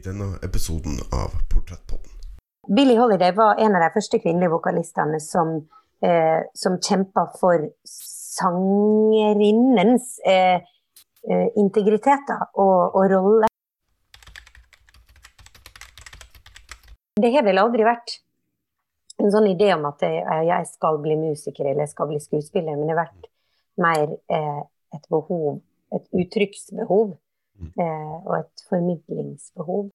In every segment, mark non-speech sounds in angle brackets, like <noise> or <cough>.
i denne episoden av Portrettpodden. Billie Holiday var en av de første kvinnelige vokalistene som, eh, som kjempa for sangerinnens eh, eh, integritet og, og rolle. Det har vel aldri vært en sånn idé om at jeg, jeg skal bli musiker eller jeg skal bli skuespiller, men det har vært mer eh, et behov, et uttrykksbehov eh, og et formidlingsbehov.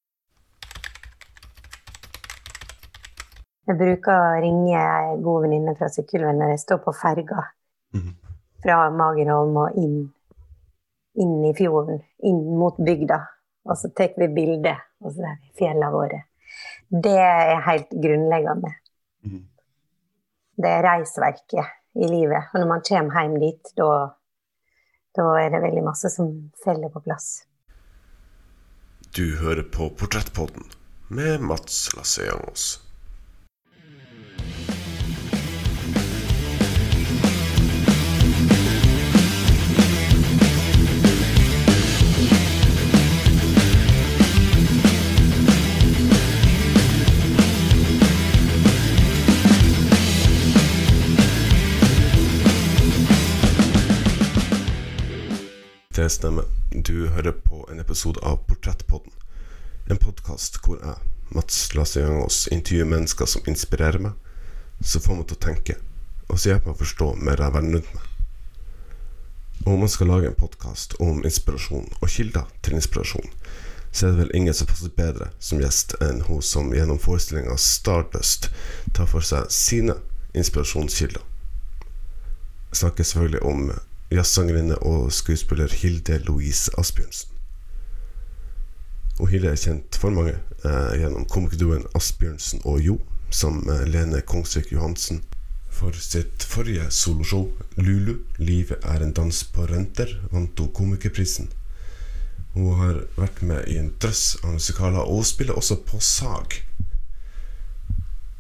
Jeg bruker å ringe ei god venninne fra Sykkylven når jeg står på ferga Mhm. fra Magerholm og inn, inn i fjorden, inn mot bygda. Og så tar vi bilde, og så er vi fjellene våre. Det er helt grunnleggende. Mhm. Det er reisverket i livet. Og når man kommer hjem dit, da, da er det veldig masse som faller på plass. Du hører på Portrettpodden med Mats Lasseangos. Det stemmer. Du hører på en episode av Portrettpodden. En podkast hvor jeg, Mats Lasseangos, intervjuer mennesker som inspirerer meg, som får meg til å tenke, og som hjelper meg å forstå mer av verden rundt meg. Og om man skal lage en podkast om inspirasjon og kilder til inspirasjon, så er det vel ingen som passer bedre som gjest enn hun som gjennom forestillinga Stardust tar for seg sine inspirasjonskilder. Jeg snakker selvfølgelig om jazzsangerinne og skuespiller Hilde Louise Asbjørnsen. Og Hilde er kjent for mange eh, gjennom komikerduoen Asbjørnsen og Jo, som Lene Kongsvik Johansen. For sitt forrige soloshow, Lulu, 'Livet er en dans på renter', vant hun Komikerprisen. Hun har vært med i en drøss av musikaler, og spiller også på sag.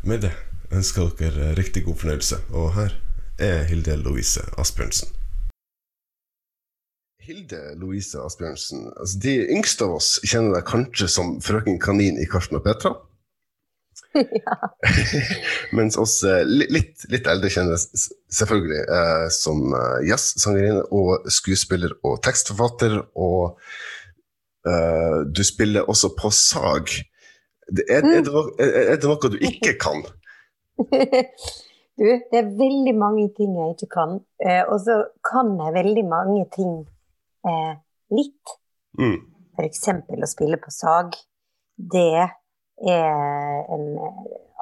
Med det ønsker dere riktig god fornøyelse, og her er Hilde Louise Asbjørnsen. Hilde Louise Asbjørnsen, altså de yngste av oss kjenner deg kanskje som frøken Kanin i Karsten og Petra. <laughs> ja. <laughs> Mens oss eh, litt, litt eldre kjenner s- s- selvfølgelig eh, som eh, jazzsangerinne og skuespiller og tekstforfatter. Og eh, du spiller også på sag. Det er, er, det er det noe du ikke <laughs> kan? Du, det er veldig mange ting jeg ikke kan. Eh, og så kan jeg veldig mange ting eh, litt. Mm. F.eks. å spille på sag. Det er en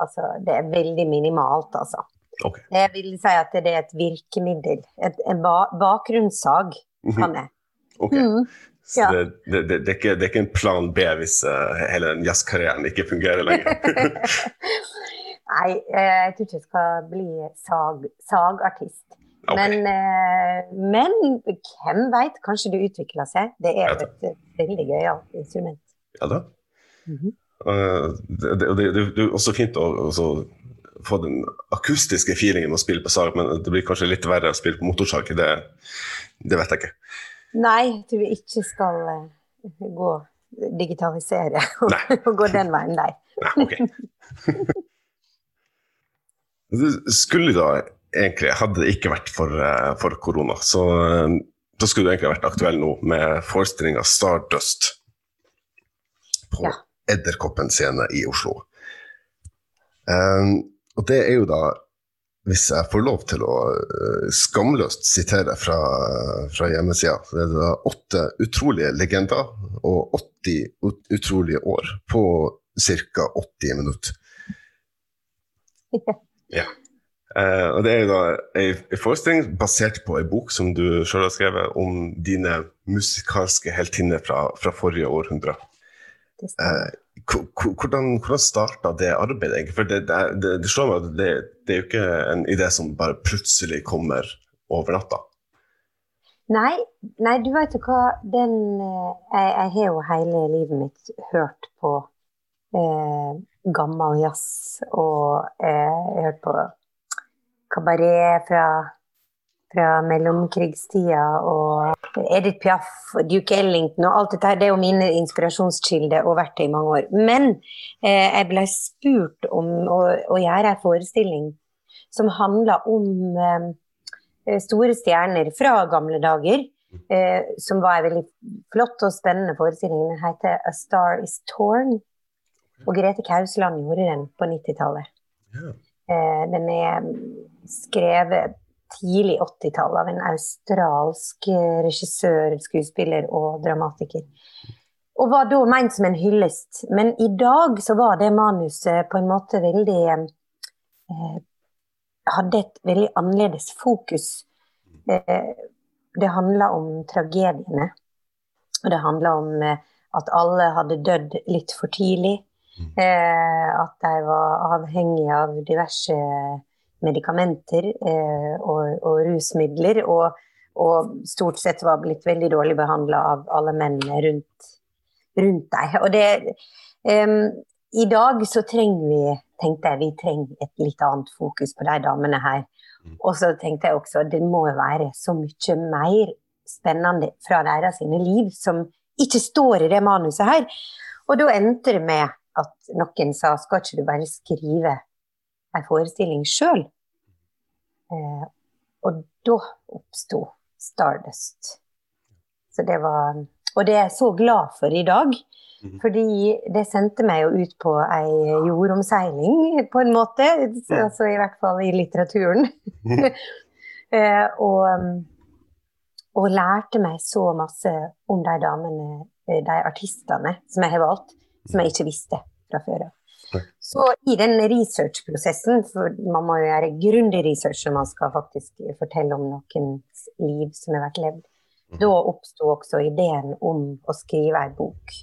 Altså, det er veldig minimalt, altså. Okay. Jeg vil si at det er et virkemiddel. Et, en ba bakgrunnssag Mhm. kan jeg. Okay. Mm. Så Ja. det, det, det, det, er ikke, det er ikke en plan B hvis uh, hele den jazzkarrieren ikke fungerer lenger? <laughs> Nei, eh, jeg tror ikke jeg skal bli sag, sagartist. Ok. Men, eh, men hvem veit, kanskje det utvikler seg. Det er jo et eh, veldig gøyalt instrument. Ja da. Mm -hmm. det, det, det, det er også fint å også få den akustiske feelingen å spille på sag, men det blir kanskje litt verre å spille på motorsag. Det, det vet jeg ikke. Nei, jeg tror vi ikke skal gå digitalisere <laughs> og, gå den veien, nei. Nei, ok. <laughs> Skulle da egentlig, hadde det ikke vært for, eh, for korona, så eh, da skulle du egentlig vært aktuell nå med forestillinga Stardust på Ja. Edderkoppen scene i Oslo. Um, og det er jo da, hvis jeg får lov til å uh, skamløst sitere fra, fra hjemmesida, så er det da åtte utrolige legender og 80 ut- utrolige år på ca. 80 minutter. <laughs> Ja. Eh, og det er jo da ei forestilling basert på ei bok som du sjøl har skrevet om dine musikalske heltinner fra, fra forrige århundre. Hvor- Hvordan, hvordan starta det arbeidet? egentlig? For det, det, det, slår meg at det, det er jo ikke en idé som bare plutselig kommer over natta. Nei, nei, du vet jo hva, den eh, Jeg, jeg har jo hele livet mitt hørt på eh, gammel jazz, og eh, jeg har hørt på kabaret fra, fra mellomkrigstida og Edith Piaf Duke Ellington og alt dette her. Det er jo mine inspirasjonskilder og verktøy i mange år. Men eh, jeg ble spurt om å, å gjøre en forestilling som handla om eh, store stjerner fra gamle dager. Eh, som var en veldig flott og spennende forestilling. Den heter 'A Star Is Torn'. Og Grete Kausland gjorde den på 90-tallet. Ja. Eh, den er skrevet tidlig 80-tall av en australsk eh, regissør, skuespiller og dramatiker. Og var da ment som en hyllest. Men i dag så var det manuset på en måte veldig eh, Hadde et veldig annerledes fokus. Eh, det handla om tragediene. Og det handla om eh, at alle hadde dødd litt for tidlig. Eh, at jeg var avhengig av diverse medikamenter eh, og, og, rusmidler. Og, og, stort sett var blitt veldig dårlig behandla av alle mennene rundt, rundt deg. Og det um, I dag så trenger vi tenkte jeg, vi trenger et litt annet fokus på de damene her. Og så tenkte jeg også det må være så mye mer spennende fra deres liv som ikke står i det manuset her. Og da endte det med at noen sa skal ikke du bare skrive en forestilling sjøl? Eh, og da oppsto Stardust. Så det var Og det er jeg så glad for i dag. Mhm. Fordi det sendte meg jo ut på ei jordomseiling, på en måte. Altså i hvert fall i litteraturen. <laughs> eh, og, og lærte meg så masse om de damene, de artistene som jeg har valgt, som jeg ikke visste fra før av. Så i den researchprosessen, for man må jo gjøre grundig research når man skal faktisk fortelle om noens liv som har vært levd, da oppsto også ideen om å skrive ei bok.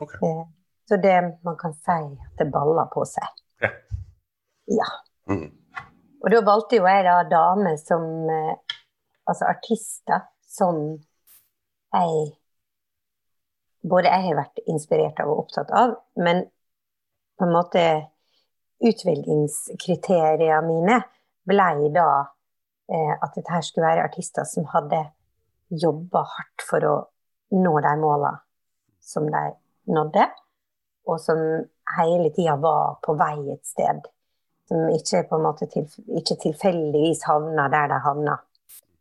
Okay. Eh, Så det man kan si at det baller på seg. Ja. Ja. Mm. Og da valgte jo jeg da damer som eh, Altså artister som jeg Både jeg har vært inspirert av og opptatt av, men på en måte utvelgingskriteriene mine ble da eh, at dette her skulle være artister som hadde jobba hardt for å nå de måla som de nådde, og som hele tida var på vei et sted. Som ikke på en måte til, ikke tilfeldigvis havna der de havna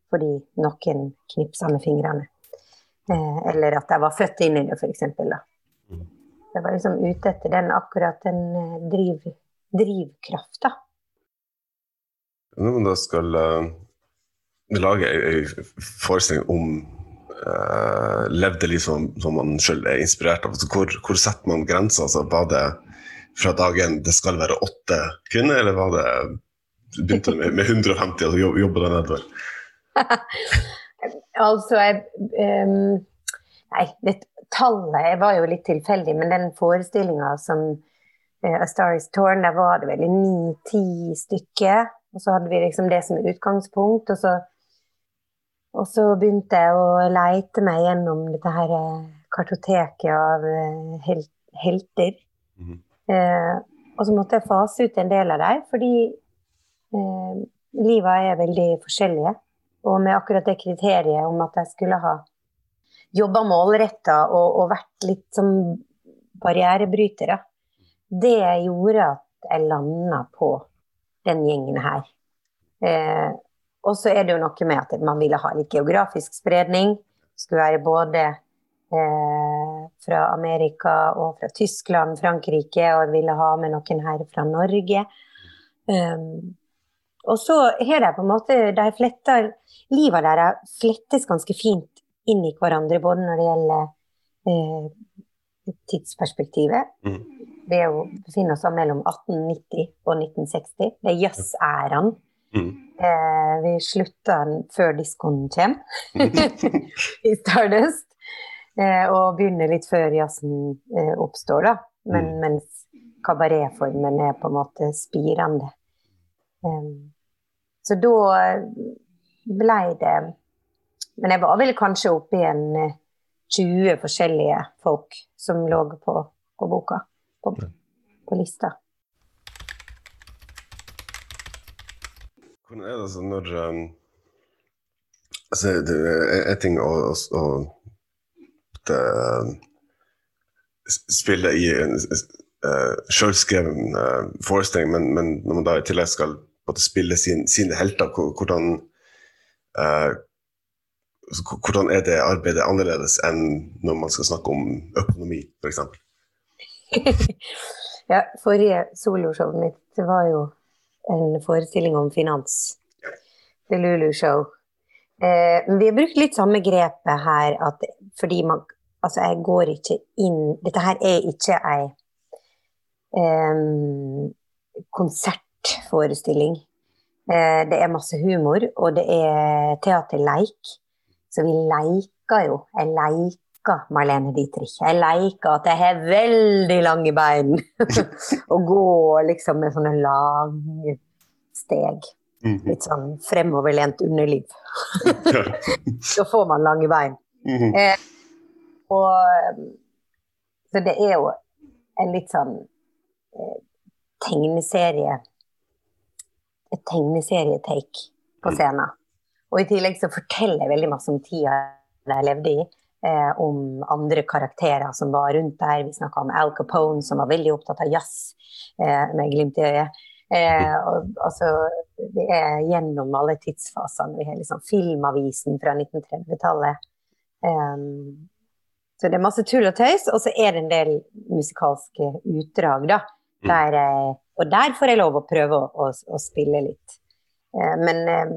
fordi noen knipsa med fingrene. Eh, eller at de var født inn i det, f.eks. Jeg var liksom ute etter den akkurat den eh, driv, drivkrafta. Når man da skal uh, lage ei forestilling om uh, levde liv som, som man sjøl er inspirert av, altså, hvor, hvor setter man grensa? Altså, var det fra dagen det skal være åtte kvinner, eller var det begynte med, med 150 og altså, jobb- jobba det nedover? <laughs> Altså, jeg um, Nei, det tallet var jo litt tilfeldig, men den forestillinga som uh, A Star Is Torn, der var det vel ni-ti stykker. Og så hadde vi liksom det som utgangspunkt, og så, og så begynte jeg å leite meg gjennom dette her eh, kartoteket av eh, hel helter. Mm -hmm. uh, og så måtte jeg fase ut en del av dem, fordi uh, livet er veldig forskjellige. Og med akkurat det kriteriet om at jeg skulle ha jobba målretta og, og vært litt som barrierebrytere, det gjorde at jeg landa på den gjengen her. Eh, og så er det jo noe med at man ville ha litt geografisk spredning. Skulle være både eh, fra Amerika og fra Tyskland, Frankrike, og ville ha med noen her fra Norge. Um, og så har de på en måte de fletter, Livet deres flettes ganske fint inn i hverandre, både når det gjelder eh, tidsperspektivet. Mm. Vi er jo, befinner oss mellom 1890 og 1960. Det er jazz-æraen. Mhm. Eh, vi slutter før diskoen kommer <laughs> i Stardust. Eh, og begynner litt før jazzen eh, oppstår, da. Men, Mm. mens kabaretformen er på en måte spirende. Um, så da blei det Men jeg var vel kanskje oppe i en eh, 20 forskjellige folk som lå på, på boka. På, på lista. Hvordan er det altså når um, altså, det er en ting å, å, å det, spille i en uh, selvskreven uh, forestilling, men, men, når man da i tillegg skal måtte, spille sin, sine helter, hvordan, uh, hvordan er det arbeidet annerledes enn når man skal snakke om økonomi, f.eks.? <laughs> ja, forrige soloshowet mitt var jo en forestilling om finans. The Lulu Show. Eh, vi har brukt litt samme grepet her, at fordi man Altså, jeg går ikke inn Dette her er ikke ei eh, konsertforestilling. forestilling. det er masse humor, og det er teaterleik. Så vi leker jo. Jeg leker Marlene Dietrich. Jeg leker at jeg har veldig lange bein. <laughs> og går liksom med sånne lange steg. Mhm. Litt sånn fremoverlent underliv. <laughs> Så får man lange bein. Mhm. eh, og Så det er jo en litt sånn eh, tegneserie Et tegneserietake på mhm. scenen. Og i tillegg så forteller jeg veldig masse om tida jeg levde i. Eh, om andre karakterer som var rundt der. Vi snakka om Al Capone, som var veldig opptatt av jazz, eh, med glimt i øyet. Eh, og, altså, det er gjennom alle tidsfasene. Vi har liksom Filmavisen fra 1930-tallet. Um, så det er masse tull og tøys, og så er det en del musikalske utdrag, da. Mm. Der, eh, og der får jeg lov å prøve å, å, å spille litt. Uh, men uh,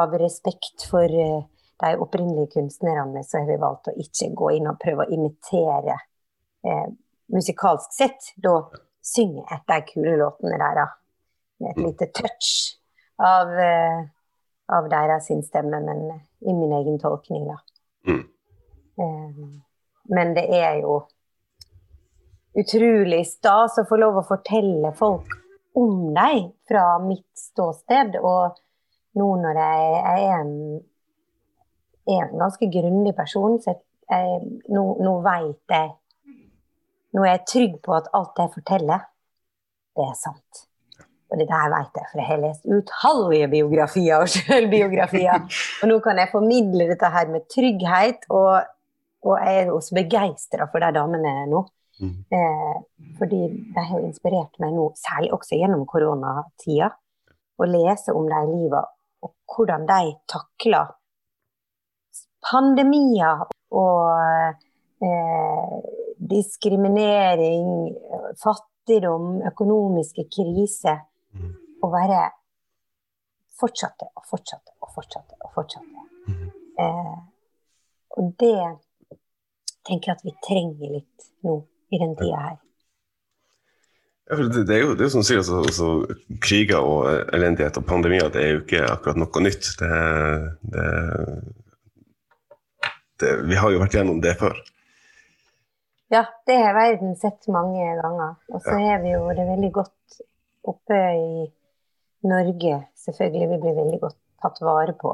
av respekt for de opprinnelige kunstnerne, så har vi valgt å ikke gå inn og prøve å imitere musikalsk sett. Da synger etter de kule låtene der, med et mm. lite touch av, av deres sin stemme, men i min egen tolkning, da. Mm. Men det er jo utrolig stas å få lov å fortelle folk om deg fra mitt ståsted. Og nå når jeg, jeg er, en, en, ganske grundig person, så jeg, nå, nå veit jeg nå er jeg trygg på at alt jeg forteller, det er sant. Og det der vet jeg, for jeg har lest utallige biografier og sjølbiografier. Og nå kan jeg formidle dette her med trygghet, og, og jeg er også begeistra for de damene nå. Mm. Eh, fordi de har inspirert meg nå, særlig også gjennom koronatida, å lese om de livet og hvordan de takler pandemier og eh, diskriminering, fattigdom, økonomiske kriser. Mm. Og bare fortsatte og fortsatte og fortsatte og fortsatte. Mm. Eh, og det tenker jeg at vi trenger litt nå i den tida her. Ja, det, det, er jo det er som sier, altså, altså, Kriger og elendighet og pandemier det er jo ikke akkurat noe nytt. Det, det, vi har jo vært gjennom det før. Ja, det har verden sett mange ganger. Og så ja. er vi jo det veldig godt oppe i Norge, selvfølgelig. Vi blir veldig godt tatt vare på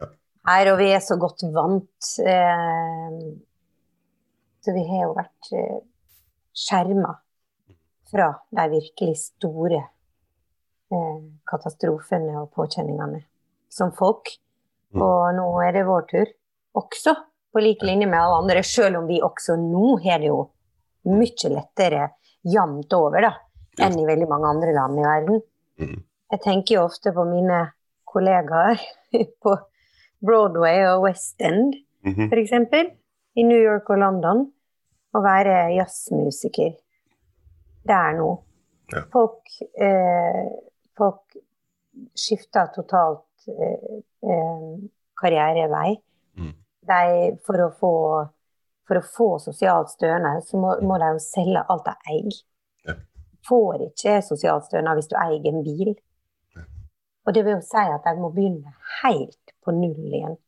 ja. her, og vi er så godt vant. Eh, så vi har jo vært eh, skjerma fra de virkelig store eh, katastrofene og påkjenningene som folk. Mm. Og nå er det vår tur også på lik linje med alle andre, selv om vi også nå har det jo mye lettere jevnt over da, enn i veldig mange andre land i verden. Mm. Jeg tenker jo ofte på mine kollegaer <laughs> på Broadway og West End, -hmm. f.eks. I New York og London. Å være jazzmusiker Det er noe. Ja. Folk, eh, folk skifter totalt eh, eh, karrierevei. Mm de, for, å få, for å få sosialt stønad, så må, må, de jo selge alt de eier. Ja. Får ikke sosialt stønad hvis du eier en bil. Ja. Og det vil jo si at de må begynne helt på null igjen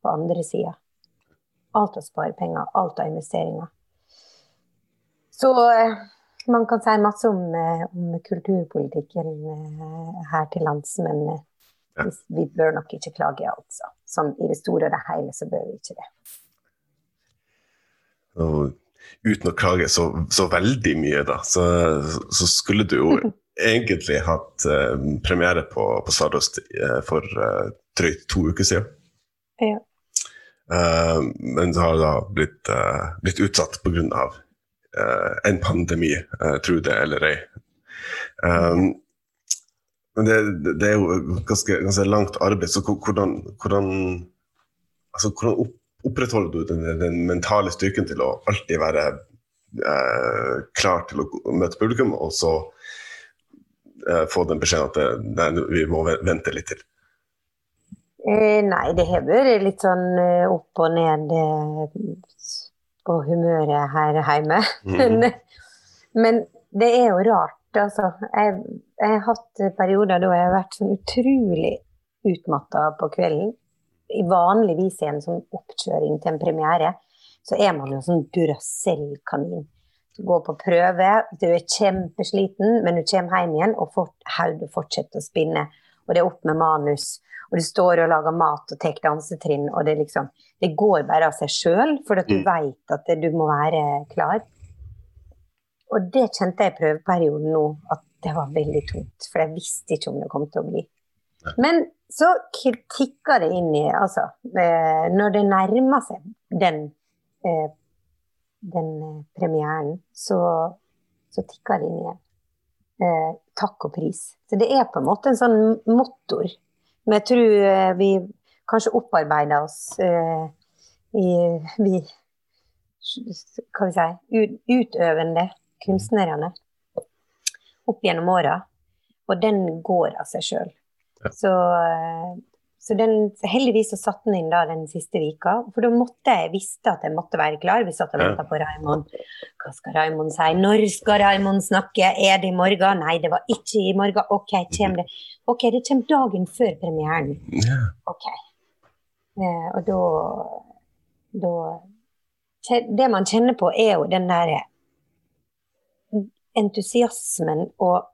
på andre sida. Alt av sparepenger, alt av investeringer. Så eh, man kan si masse om, eh, om kulturpolitikken eh, her til lands, men ja. Vi bør nok ikke klage, altså. Sånn i det store og det hele så bør vi ikke det. Og uten å klage så, så veldig mye, da, så, så, skulle du jo <laughs> egentlig hatt eh, premiere på, på Stardust eh, for eh, drøyt to uker siden. Ja. Eh, men så har det da blitt, eh, blitt utsatt pga. Uh, en pandemi, uh, tro det eller ei. Um, det, det, er jo ganske, ganske langt arbeid, så hvordan, hvordan, altså, hvordan opp, opprettholder du den, den, mentale styrken til å alltid være uh, klar til å møte publikum, og så få den beskjeden at det, nei, vi må vente litt til? Eh, nei, det har vært litt sånn opp og ned på humøret her hjemme. Mm. <laughs> men, det er jo rart, altså. Jeg, jeg, har hatt perioder da jeg har vært sånn utrolig utmatta på kvelden. I vanligvis i en sånn oppkjøring til en premiere, så er man jo sånn Duracell-kanin. Du går på prøve, du er kjempesliten, men du kommer hjem igjen, og hodet fortsetter å spinne. Og det er opp med manus og du står og lager mat og tar dansetrinn, og det liksom Det går bare av seg sjøl, for at du mm. veit at du må være klar. Og det kjente jeg i prøveperioden nå, at det var veldig tungt. For jeg visste ikke om det kom til å bli. Men så tikka det inn i Altså, eh, når det nærma seg den, eh, den eh, premieren, så, så tikka det inn igjen. Takk og pris. Så det er på en måte en sånn motor men jeg tror eh, vi kanskje opparbeider oss eh, i vi Hva vi si utøvende kunstnerne opp gjennom åra. Og den går av seg sjøl. Så, uh, så den, heldigvis så satte den inn da den siste vika. For da måtte jeg visste at jeg måtte være klar. Vi satt og venta på Raymond. Hva skal Raymond si? Når skal Raymond snakke? Er det i morgen? Nei, det var ikke i morgen. OK, kommer det OK, det kommer dagen før premieren. OK. Eh, og da, da Det man kjenner på, er jo den derre entusiasmen og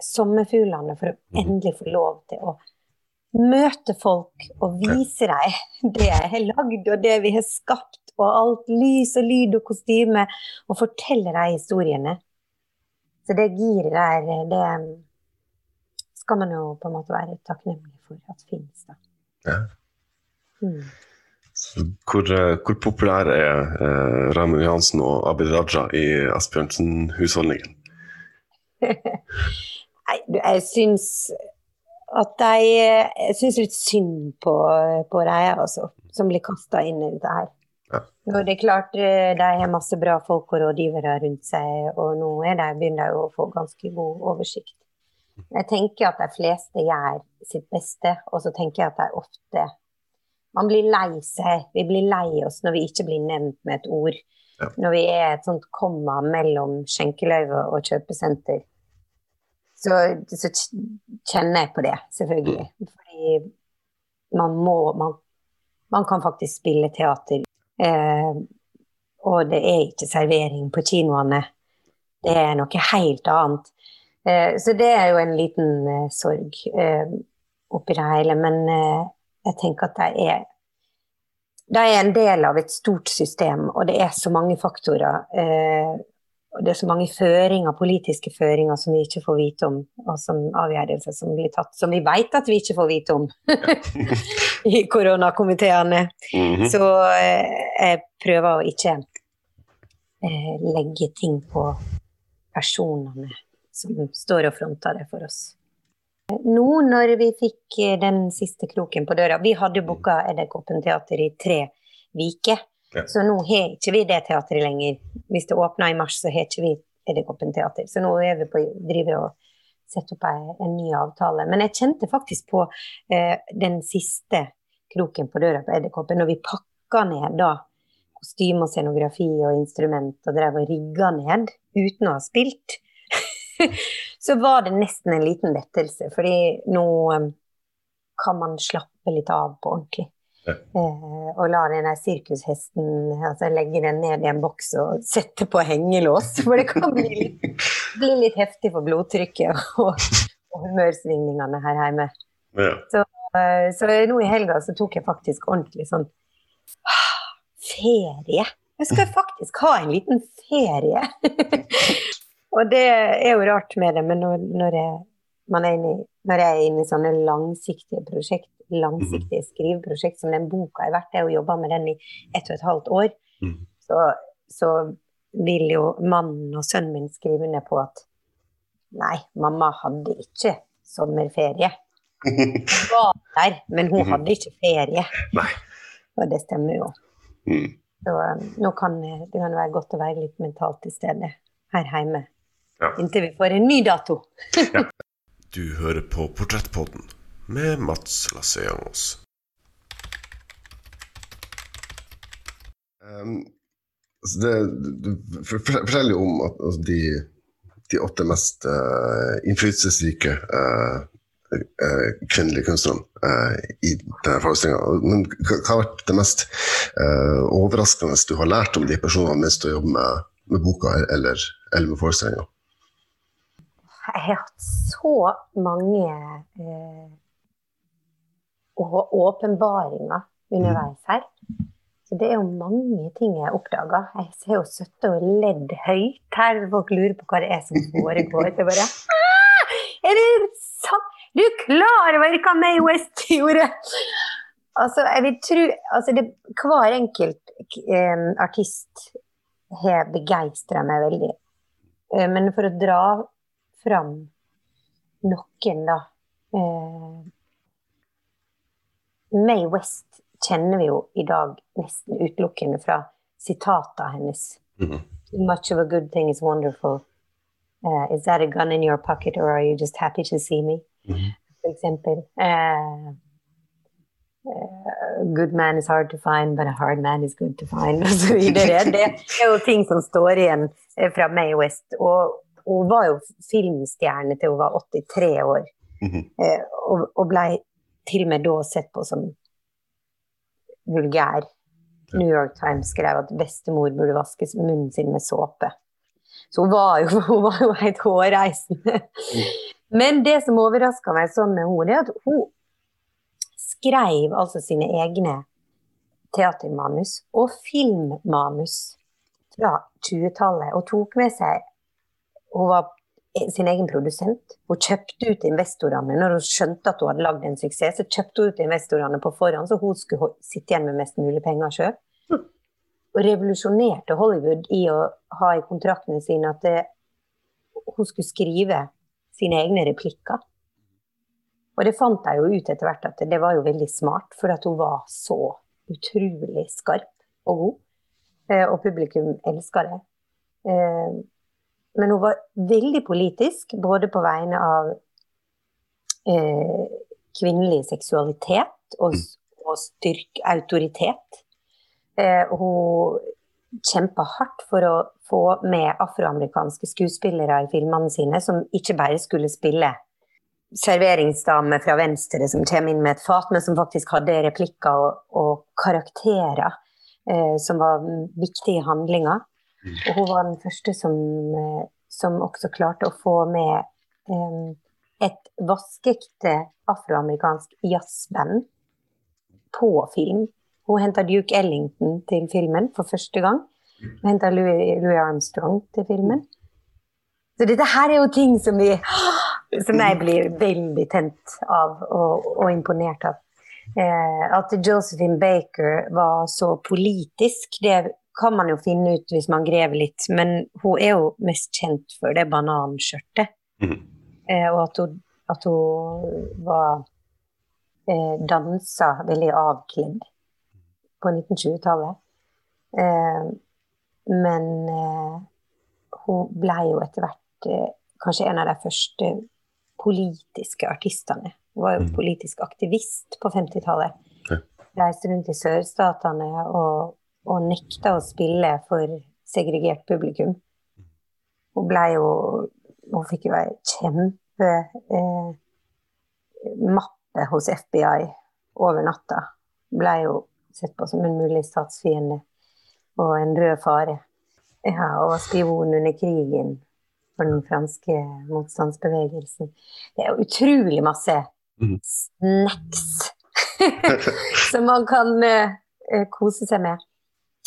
sommerfuglene for å mhm. endelig få lov til å møte folk og vise dem det jeg har lagd og det vi har skapt, og alt lys og lyd og kostyme, og fortelle de historiene. Så det giret der, det skal man jo på en måte være takknemlig for at finnes. Da. Ja. Mm. Hvor, eh, hvor, populær er eh, Ramu Johansen og Abid Raja i Asbjørnsen-husholdningen? <laughs> Jeg syns at Jeg syns litt synd på, på dem, altså, som blir kasta inn i dette her. Ja. Nå er klart eh, de har masse bra folk og rådgivere rundt seg, og nå er de, begynner de å få ganske god oversikt. Jeg tenker at de fleste gjør sitt beste, og så tenker jeg at de ofte Man blir lei seg. Vi blir lei oss når vi ikke blir nevnt med et ord. Ja. Når vi er et sånt komma mellom skjenkeløyve og kjøpesenter. Så, så, kjenner jeg på det, selvfølgelig. Mm. Fordi man må man, man kan faktisk spille teater. Eh, og det er ikke servering på kinoene. Det er noe helt annet. Eh, så det er jo en liten eh, sorg eh, oppi det hele. Men jeg tenker at det er de er en del av et stort system, og det er så mange faktorer. og det er så mange føringer, politiske føringer som vi ikke får vite om, og som avgjørelser som blir tatt, som vi vet at vi ikke får vite om <laughs> i koronakomiteene. Mm -hmm. Så jeg prøver å ikke legge ting på personene som står og fronter det for oss. Nå når vi fikk eh, den siste kroken på døra Vi hadde booka Edderkoppen teater i tre uker. Ja. Så nå har ikke vi det teatret lenger. Hvis det åpner i mars, så har ikke vi Edderkoppen teater. Så nå er vi på, driver og setter opp en, en, ny avtale. Men jeg kjente faktisk på eh, den siste kroken på døra på Edderkoppen, når vi pakka ned da kostyme og scenografi og instrument og drev og rigga ned uten å ha spilt. <laughs> så var det nesten en liten lettelse. Fordi nå um, kan man slappe litt av på ordentlig. Ja. Eh, og la den der sirkushesten altså legge den ned i en boks og sette på hengelås. For det kan bli litt, bli litt heftig for blodtrykket og, og humørsvingningene her hjemme. Ja. Så, uh, så, nå i helga så tok jeg faktisk ordentlig sånn <sighs> Ferie! Jeg skal faktisk ha en liten ferie. <laughs> Og det er jo rart med det, men når, når, jeg, er inne, når jeg er inne i sånne langsiktige prosjekt langsiktig skriveprosjekt som den boka er verdt. Jeg har jobba med den i ett og et halvt år. Mm. Så, så vil jo mannen og sønnen min skrive ned på at nei, mamma hadde ikke sommerferie. Hun var der, men hun hadde ikke ferie. Nei. Og det stemmer jo. Mm. Så um, nå kan det kan være godt å være litt mentalt til stede her hjemme. Ja. Inntil vi får en ny dato. <laughs> Du hører på Portrettpodden med Mats Lasseangos. Um, altså det, for- forteller jo om at altså de, de åtte mest uh, innflytelsesrike uh, uh, kvinnelige kunstnerne i denne forestillinga. Men hva hva har vært det mest overraskende du har lært om de personene mens du jobber med, med boka eller, eller med forestillinga? Jeg har hatt så mange å- åpenbaringer underveis her. Så det er jo mange ting jeg har oppdaga. Jeg ser jo søtte og ledd høyt her. Folk lurer på hva det er som foregår. Er bare «Ah! Er det sant? Du er klar over hva May West gjorde? Altså, jeg vil tro altså det, Hver enkelt eh, artist har begeistra meg veldig. Eh, men for å dra fram noen, da eh, May West kjenner vi jo i dag nesten utelukkende fra sitatet hennes. Mm -hmm. much of a good thing is wonderful. Uh, is that a gun in your pocket, or are you just happy to see me? Mhm. For eksempel. Uh, uh, good man is hard to find, but a hard man is good to find, <laughs> videre. Det er jo ting som står igjen fra May West. Og hun var jo filmstjerne til hun var 83 år, Mhm. eh, og, og ble til og med da sett på som vulgær. New York Times skrev at bestemor burde vaske munnen sin med såpe. Så hun var jo, <laughs> hun var jo helt hårreisende. Men det som overraska meg sånn med henne, er at hun skrev altså sine egne teatermanus og filmmanus fra 20-tallet, og tok med seg Hun var sin egen produsent. Hun kjøpte ut investorene når hun skjønte at hun hadde lagd en suksess. Så kjøpte hun ut investorene på forhånd, så hun skulle sitte igjen med mest mulig penger sjøl. Og revolusjonerte Hollywood i å ha i kontraktene sine at det, hun skulle skrive sine egne replikker. Og det fant jeg jo ut etter hvert at det var jo veldig smart, for at hun var så utrolig skarp og god. Eh, Og publikum elska det. Men hun var veldig politisk, både på vegne av eh, kvinnelig seksualitet og, og styrk, autoritet. Eh, hun kjempa hardt for å få med afroamerikanske skuespillere i filmene sine, som ikke bare skulle spille serveringsdame fra venstre som kommer inn med et fat, men som faktisk hadde replikker og, og karakterer eh, som var viktige i handlinga. Og hun var den første som, eh, som også klarte å få med um, et vaskeekte afroamerikansk jazzband på film. Hun henta Duke Ellington til filmen for første gang. Hun henta Louis, Louis Armstrong til filmen. Så dette her er jo ting som, vi, som jeg blir veldig tent av og, og imponert av. Eh, at Josephine Baker var så politisk, det kan man jo finne ut hvis man graver litt. Men hun er jo mest kjent for det bananskjørtet. Mm. Eh, og at hun, at hun var eh, dansa veldig avkledd på 1920-tallet. Eh, men eh, hun ble jo etter hvert eh, kanskje en av de første politiske artistene. Hun var jo Mhm. politisk aktivist på 50-tallet. Ja. Reiste rundt i sørstatene og, og nekta å spille for segregert publikum. Hun ble jo Hun fikk jo ei kjempe eh, hos FBI over natta. Ble jo sett på som en mulig statsfiende og en rød fare. Ja, og var spion under krigen for den franske motstandsbevegelsen. Det er jo utrolig masse Mhm. snacks <laughs> som man kan eh, kose seg med.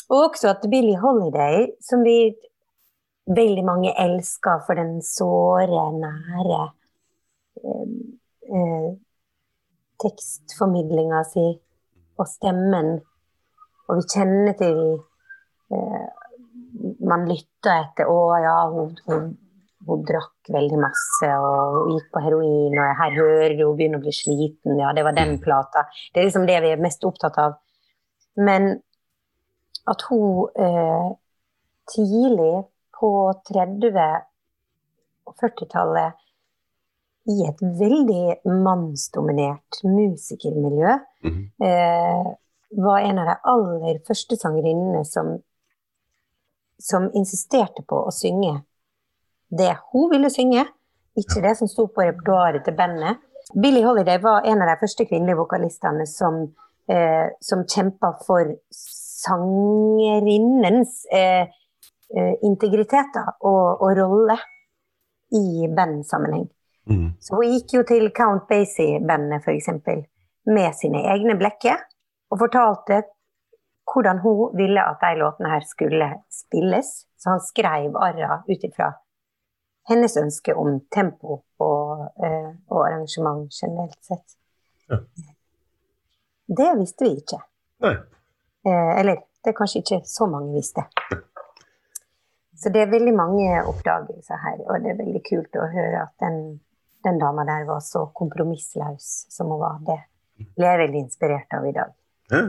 Og også at Billie Holiday, som vi veldig mange elsker for den såre, nære eh, eh, tekstformidlinga si og stemmen. Og vi kjenner til eh, Man lytter etter 'Å ja, hun, hun, hun, drakk veldig masse, og hun gikk på heroin', og 'her hører du hun begynner å bli sliten', ja, det var den plata. Det er liksom det vi er mest opptatt av. Men at hun eh, tidlig på 30- og 40-tallet i et veldig mannsdominert musikermiljø. Mm. Eh, var en av de aller første sangerinnene som, som insisterte på å synge det hun ville synge, ikke det som sto på repertoaret til bandet. Billie Holiday var en av de første kvinnelige vokalistene som, eh, som kjempa for sangerinnens eh, integritet integritet og, og rolle i bandsammenheng. Mm. Så hun gikk jo til Count Basie-bandet, f.eks., med sine egne blekker, og fortalte hvordan hun ville at de låtene her skulle spilles. Så han skrev arra ut ifra hennes ønske om tempo og, eh, og arrangement generelt sett. Ja. Det visste vi ikke. Eh, eller det er kanskje ikke så mange visste. Så det er veldig mange oppdagelser her, og det er veldig kult å høre at den, den dama der var så kompromissløs som hun var. Det blir jeg veldig inspirert av i dag. Ja.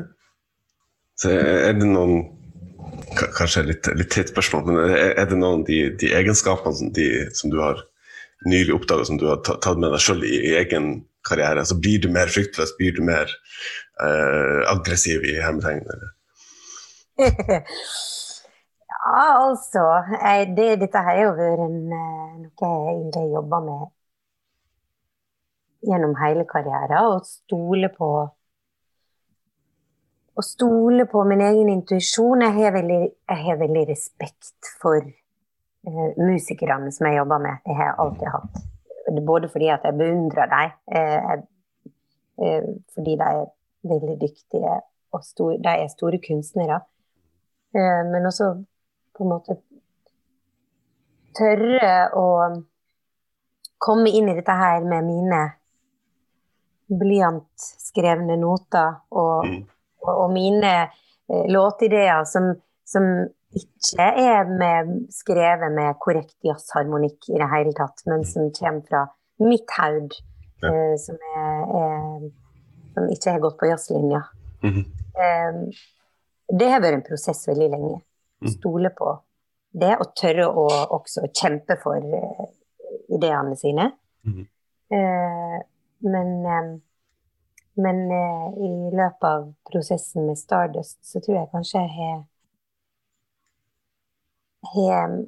Så er det noen Kanskje litt, litt teit spørsmål, men er det noen av de, de egenskapene som, de, som, du har nylig oppdaga, som du har tatt med deg sjøl i, i, egen karriere? Altså, blir du mer fryktløs? Blir du mer uh, aggressiv i hermetegnene? <laughs> Ja, altså. Det, dette har jo vært eh, noe jeg egentlig jobber med gjennom hele karrieren. Å stole på Å stole på min egen intuisjon. Jeg har veldig, jeg har veldig respekt for uh, musikerne som jeg jobber med. Det har jeg alltid hatt. Både fordi at jeg beundrer dem, uh, uh, fordi de veldig dyktige og stor, de er store kunstnere. men også på en måte tørre å komme inn i dette her med mine blyantskrevne noter og, mm. og, og mine eh, låtideer som, som, ikke er med, skrevet med korrekt jazzharmonikk i det hele tatt, men som kommer fra mitt haud, ja. eh, som, som, ikke har gått på jazzlinja. Mm -hmm. um, det har vært en prosess veldig lenge. Mm. Stole på det, og tørre å også kjempe for uh, ideene sine. Mm. Uh, men, um, men uh, i løpet av prosessen med Stardust så tror jeg kanskje jeg har har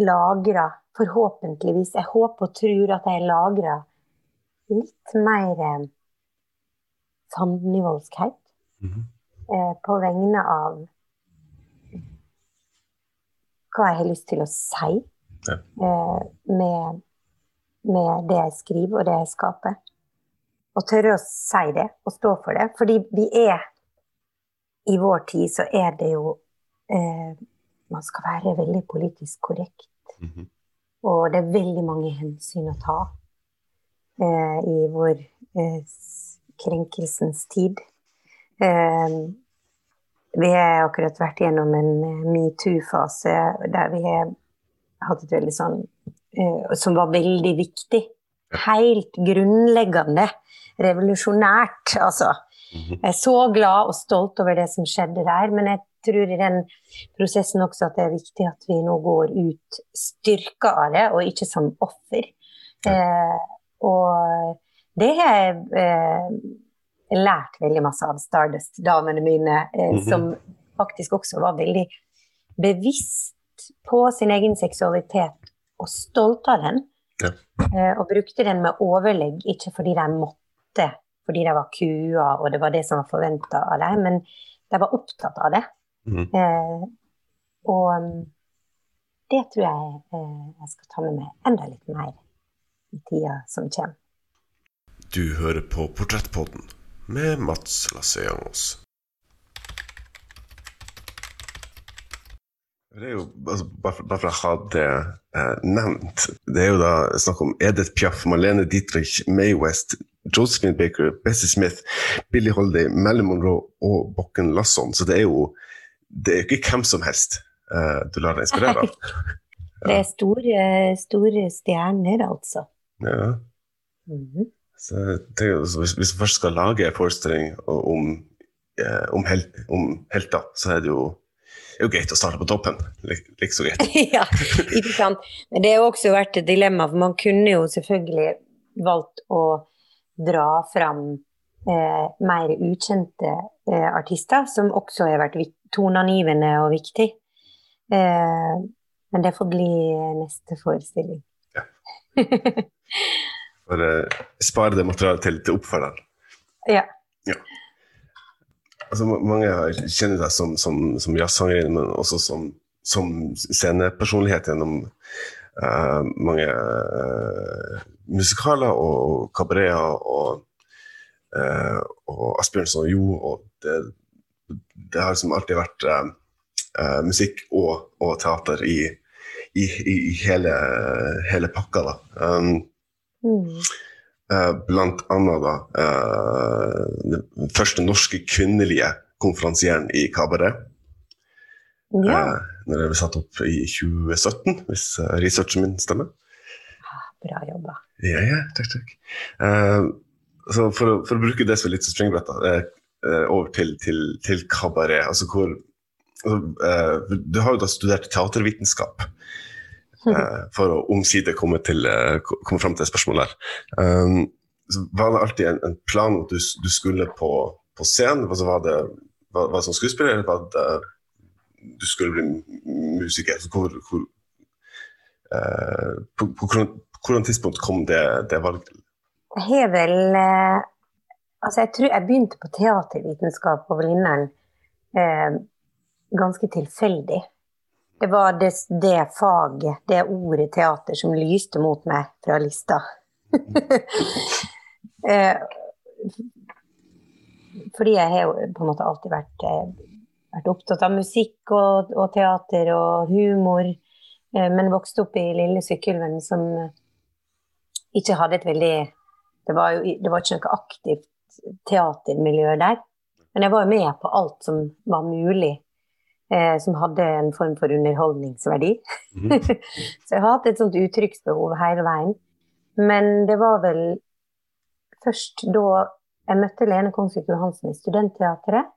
lagra, forhåpentligvis Jeg håper og tror at jeg har lagra litt mer sandnivåskhet mm. på vegne av hva jeg har lyst til å si ja. eh, med, med, det jeg skriver og det jeg skaper. Og tørre å si det og stå for det. Fordi vi er I vår tid så er det jo eh, Man skal være veldig politisk korrekt. Mm -hmm. Og det er veldig mange hensyn å ta eh, i vår eh, krenkelsens tid. Eh, vi har akkurat vært gjennom en eh, metoo-fase der vi har hatt et veldig sånn uh, Som var veldig viktig. Helt grunnleggende. Revolusjonært, altså. Mhm. Jeg er så glad og stolt over det som skjedde der, men jeg tror i den prosessen også at det er viktig at vi nå går ut styrka av det, og ikke som offer. Eh, og det har jeg eh, lært veldig masse av Stardust-damene mine, eh, mm -hmm. som faktisk også var veldig bevisst på sin egen seksualitet og stolt av den. Ja. Eh, og brukte den med overlegg, ikke fordi de måtte, fordi de var kua og det var det som var forventa av dem, men de var opptatt av det. Mm -hmm. eh, og det tror jeg eh, jeg skal ta med meg enda litt mer i tida som kommer. Du hører på Portrettpodden med Mats Lasseangos. Det er jo, altså, bare, for, å ha det eh, nevnt, det er jo da snakk om Edith Piaf, Marlene Dietrich, May West, Josephine Baker, Bessie Smith, Billie Holiday, Marilyn Monroe og Bokken Lasson. Så det er jo det er ikke hvem som helst eh, du lar deg inspirere av. <laughs> Det er store, store stjerner, altså. Ja. Mm -hmm. Så tenker, hvis, hvis vi først skal lage en forestilling om, eh, om, hel, om, helter, så er det jo, er jo greit å starte på toppen. Like så greit. <laughs> ja, ikke sant. Men det har også vært et dilemma, for man kunne jo selvfølgelig valgt å dra fram eh, mer ukjente eh, artister, som også har vært toneangivende og viktig. Eh, men det får bli neste forestilling. Ja. <laughs> Uh, spare det materialet til, til oppfølgeren. Ja. ja. Altså, mange kjenner deg som, som, som jazzsanger, men også som, som scenepersonlighet gjennom uh, mange uh, musikaler og kabareter og, uh, og Asbjørnsen og Jo. Og det, det har liksom alltid vært musikk og, og teater i, i, i hele, hele, pakka. da. Um, mm. uh, blant annet da uh, den første norske kvinnelige konferansieren i kabaret. Ja. Når det ble satt opp i 2017, hvis researchen min stemmer. Ah, bra jobba. Ja, ja, takk, takk. så for å, for å, bruke det som litt springbrett, over til, til, til kabaret. altså hvor Altså, du har jo da studert teatervitenskap. Uh, for å omsider komme, til, uh, komme fram til spørsmålet her. Um, var det alltid en, en plan at du, du, skulle på, på scenen? Altså, var, det, var, var som skuespiller, eller var det du skulle bli musiker? Så hvor, hvor, eh, på, hvilket tidspunkt kom det, det valget? Jeg har vel Altså, jeg tror jeg begynte på teatervitenskap på Blindern ganske tilfeldig. Det var det, det, faget, det ordet teater, som lyste mot meg fra lista. <laughs> eh, fordi jeg har jo på en måte alltid vært, eh, vært opptatt av musikk og, og teater og humor, eh, men vokste opp i lille Sykkylven som ikke hadde et veldig Det var jo det var ikke noe aktivt teatermiljø der. Men jeg var jo med på alt som var mulig eh, som hadde en form for underholdningsverdi. Mm. <laughs> så jeg har hatt et sånt uttrykksbehov hele veien. Men det var vel først da jeg møtte Lene Kongsvik Johansen i Studentteatret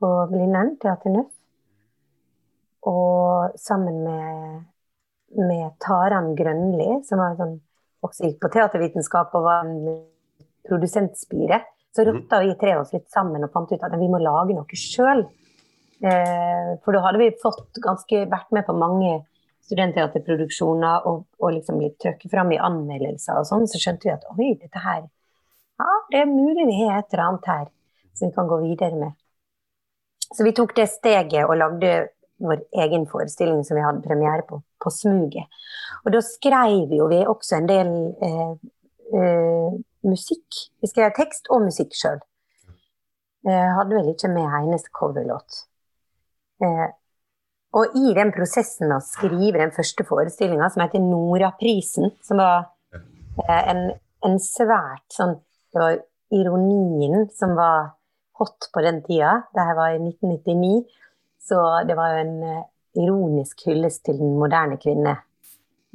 på Blindern, Teater Nøff. Og sammen med, med Taran Grønli, som sånn, også gikk på teatervitenskap og var en produsentspire, så mhm. rotta vi tre oss litt sammen og fant ut at vi må lage noe sjøl. Eh, for da hadde vi fått ganske, vært med på mange studentteaterproduksjoner og, og liksom blitt trukket fram i anmeldelser og sånn, så skjønte vi at oi, dette her Ja, det er mulig vi har et eller annet her som vi kan gå videre med. Så vi tok det steget og lagde vår egen forestilling som vi hadde premiere på, på Smuget. Og da skrev jo vi også en del eh, eh, musikk. Vi skrev tekst og musikk sjøl. Eh, hadde vel ikke med eneste coverlåt. Eh, og i den prosessen med å skrive den første forestillinga, som heter Noraprisen, som var eh, en, en, svært sånn Det var ironien som var hot på den tida. Det her var i 1999. Så det var jo en eh, ironisk hyllest til den moderne kvinne.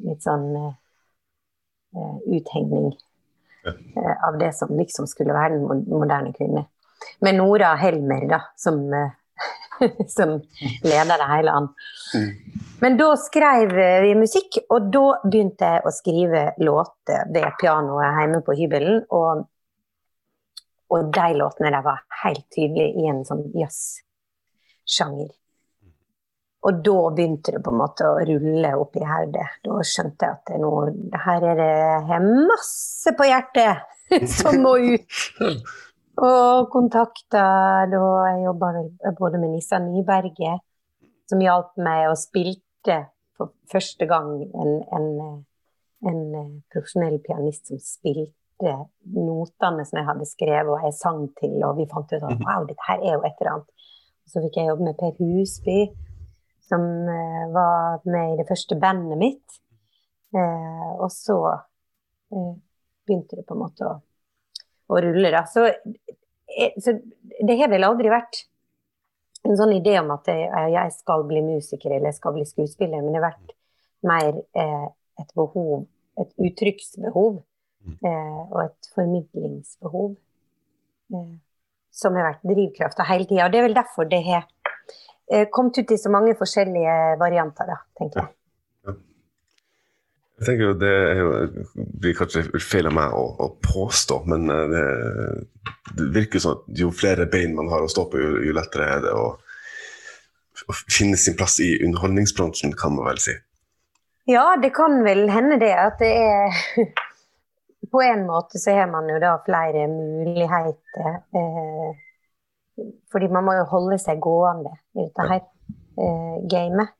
Litt sånn uh, uthengning uh, av det som liksom skulle være den moderne kvinne. Med Nora Helmer, da, som <laughs> som leder det hele an. Mm. Men da skrev vi musikk, og da begynte jeg å skrive låter ved pianoet hjemme på hybelen. Og, og de låtene der var helt tydelig i en sånn jazzsjanger. Og da begynte det på en måte å rulle opp i hodet. Da skjønte jeg at nå, her er det masse på hjertet <laughs> som må ut. <laughs> Og kontakta da jeg jobba både med Nissa Nyberget, som hjalp meg og spilte for første gang en, en, en profesjonell pianist som spilte notene som jeg hadde skrevet og jeg sang til, og vi fant ut at mhm. wow, dette her er jo et eller annet. Så fikk jeg jobbe med Per Husby, som var med i det første bandet mitt. Uh, og så uh, begynte det på en måte å og ruller. Da. Så, eh, så, det har vel aldri vært en sånn idé om at jeg, jeg skal bli musiker eller jeg skal bli skuespiller, men det har vært mer eh, et behov, et uttrykksbehov mm. eh, og et formidlingsbehov eh, som har vært drivkrafta hele tida. Og det er vel derfor det har eh, kommet ut i så mange forskjellige varianter, da, tenker jeg. Jeg tenker jo Det jo, blir kanskje feil av meg å, å påstå, men eh, det, det, virker sånn at jo flere bein man har å stå på, jo, jo lettere er det å, å, finne sin plass i underholdningsbransjen, kan man vel si. Ja, det kan vel hende det. At det er <laughs> På en måte så har man jo da flere muligheter. Eh, fordi man må jo holde seg gående i dette her eh, gamet.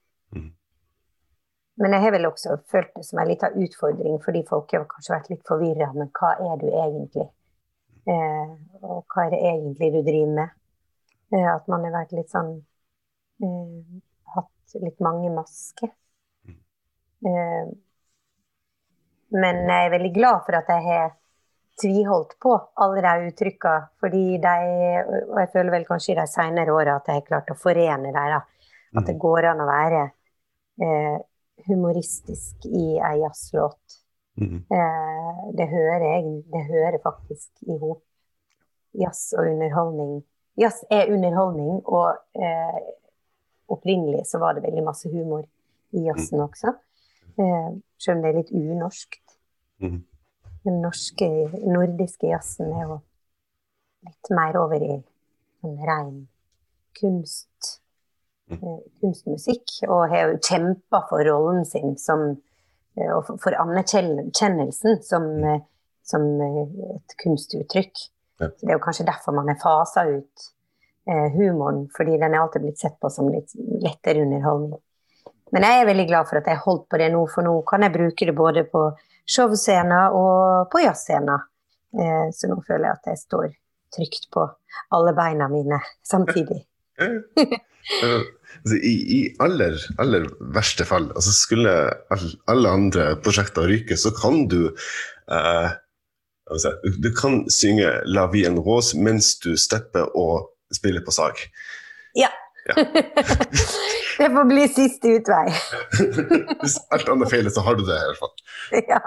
Men jeg har vel også følt det som en liten utfordring, fordi folk har kanskje vært litt forvirra. Men hva er du egentlig? Eh, og hva er det egentlig du driver med? Eh, at man har vært litt sånn eh, Hatt litt mange masker. Eh, men jeg er veldig glad for at jeg har tviholdt på alle de uttrykka, Fordi de, og jeg føler vel kanskje i de senere åra at jeg har klart å forene dem. At det mm. går an å være eh, humoristisk i ei jazzlåt. Mm. Eh, det hører jeg Det hører faktisk i hop. Jazz og underholdning. Jazz er underholdning, og eh, opprinnelig så var det veldig masse humor i jazzen også. Eh, selv om det er litt unorskt. Mm. Den norske, nordiske jazzen er jo litt mer over i en ren kunst kunstmusikk, og har jo kjempa for rollen sin som, eh, og for anerkjennelsen som, eh, som et kunstuttrykk. Ja. Det er jo kanskje derfor man har fasa ut eh, humoren, fordi den er alltid blitt sett på som litt lettere underholdning. Men jeg er veldig glad for at jeg holdt på det nå, for nå kan jeg bruke det både på showscener og på jazzscener. Eh, så nå føler jeg at jeg står trygt på alle beina mine samtidig. Altså, I, i aller, aller, verste fall, altså skulle alle andre prosjekter ryke, så kan du eh, altså, Du kan synge 'La vie en rose' mens du stepper og spiller på sag. Ja. ja. <laughs> det får bli siste utvei. <laughs> Hvis alt annet feiler, så har du det i hvert fall. Ja.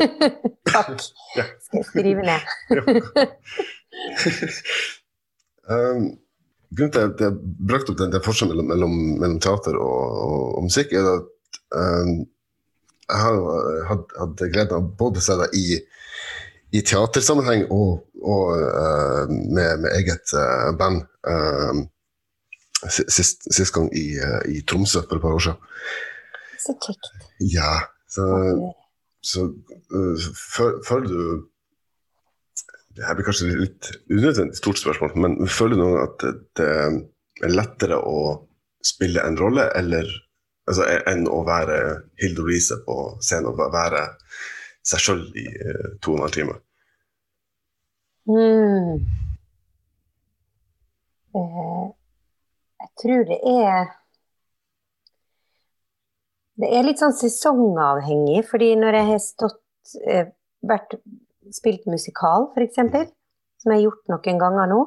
<laughs> Takk. Skal jeg skrive ned. um, grunnen til at jeg brakte opp den, den forskjellen mellom, mellom, mellom, teater og, og, og, musikk, er at um, jeg har hatt, hatt gleden av både å se deg i, i teatersammenheng og, og uh, med, med, eget uh, band. Uh, sist, sist, gang i, i, Tromsø for et par år siden. Så kjekt. Ja. Så, så føler du det her blir kanskje litt unødvendig stort spørsmål, men føler du noen at det er lettere å spille en rolle eller, altså, enn å være Hilde Louise på scenen og være seg sjøl i uh, to og en halv time? Mm. Uh, jeg tror det er Det er litt sånn sesongavhengig, fordi når jeg har stått uh, vært spilt musikal, f.eks., som jeg har gjort noen ganger nå,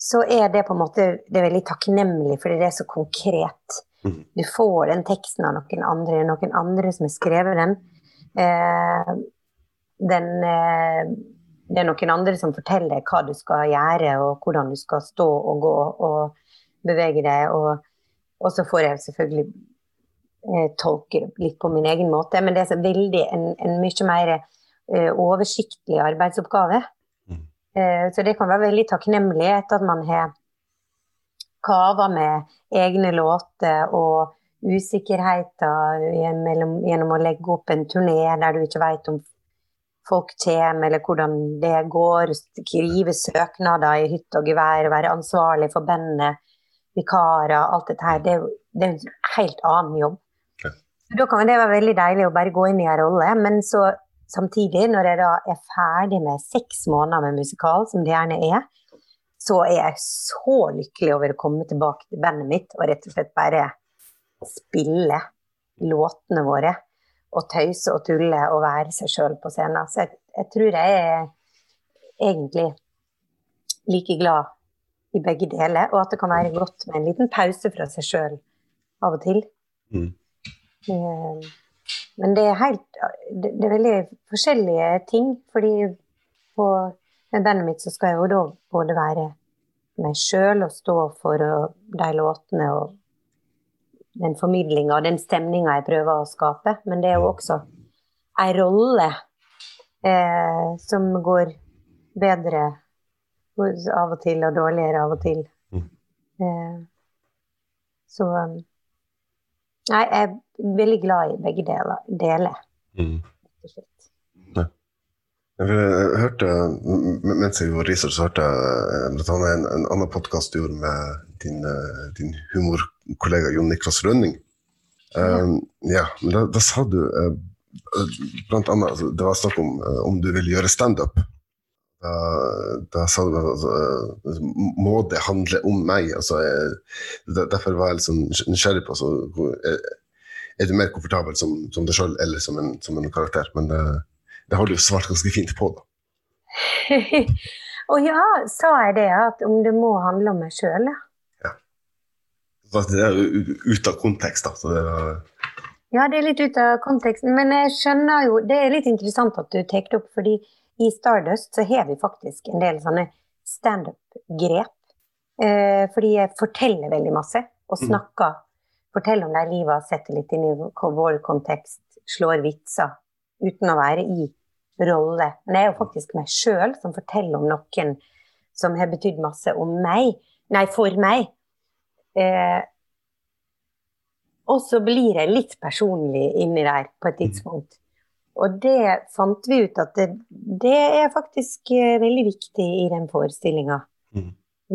så er det på en måte det er veldig takknemlig, fordi det er så konkret. Mm. Du får den teksten av noen andre, noen andre som har skrevet den. Eh, den eh, det er noen andre som forteller hva du skal gjøre, og hvordan du skal stå og gå og bevege deg. Og, og så får jeg selvfølgelig eh, tolke litt på min egen måte, men det er så veldig en, en mye mer oversiktlig arbeidsoppgave. Mm. Eh, så det kan være veldig takknemlighet at man har kava med egne låter og usikkerheter gjennom å legge opp en turné der du ikke vet om folk kommer, eller hvordan det går. Skrive søknader i hytte og gevær, være ansvarlig for bandet, vikarer, alt dette her. Det det er en helt annen jobb. Da kan det være veldig deilig å bare gå inn i en rolle, men så Samtidig, når jeg da er ferdig med seks måneder med musikal, som det gjerne er, så er jeg så lykkelig over å komme tilbake til bandet mitt og rett og slett bare spille låtene våre. Og tøyse og tulle og være seg sjøl på scenen. Så jeg, jeg, tror jeg er egentlig like glad i begge deler, og at det kan være godt med en liten pause fra seg sjøl av og til. Mm. Eh, men det er helt det, er veldig forskjellige ting, fordi på med bandet mitt så skal jeg jo da både være meg sjøl og stå for de låtene og den formidlinga og den stemninga jeg prøver å skape. Men det er jo også ei rolle eh, som går bedre av og til og dårligere av og til. Mm. Eh, så Nei, jeg er veldig glad i begge deler. deler. Mm. Jeg hørte, Mens jeg gjorde research, så hørte jeg bl.a. en, en annen podkast du gjorde med din, eh, din humorkollega Jon Niklas Rønning. Um, ja, men da, da, sa du uh, annet altså, Det var snakk om om du ville gjøre standup. Da, da altså, Må det handle om meg? Altså, jeg, derfor var jeg litt sånn nysgjerrig på altså, er, du mer komfortabel som, som deg sjøl eller som en, som en karakter? Men det har du svart ganske fint på, da. <laughs> Og ja, sa jeg det? At om det må handle om meg sjøl, ja. ja. Det er jo ut av kontekst, da. Så det er ja, det er litt ut av konteksten, men jeg skjønner jo Det er litt interessant at du tar det opp, fordi i Stardust så har vi faktisk en del sånne standup-grep. Eh, fordi jeg forteller veldig masse, og mm. snakker. Mm. Forteller om det livet, setter litt inn i vår kontekst, slår vitser. Uten å være i rolle. Men det er jo faktisk meg sjøl som forteller om noen som har betydd masse om meg. Nei, for meg. Eh, og så blir jeg litt personlig inni der på et mm. tidspunkt. Og det fant vi ut at det, det er faktisk eh, veldig viktig i den forestillinga. Mm.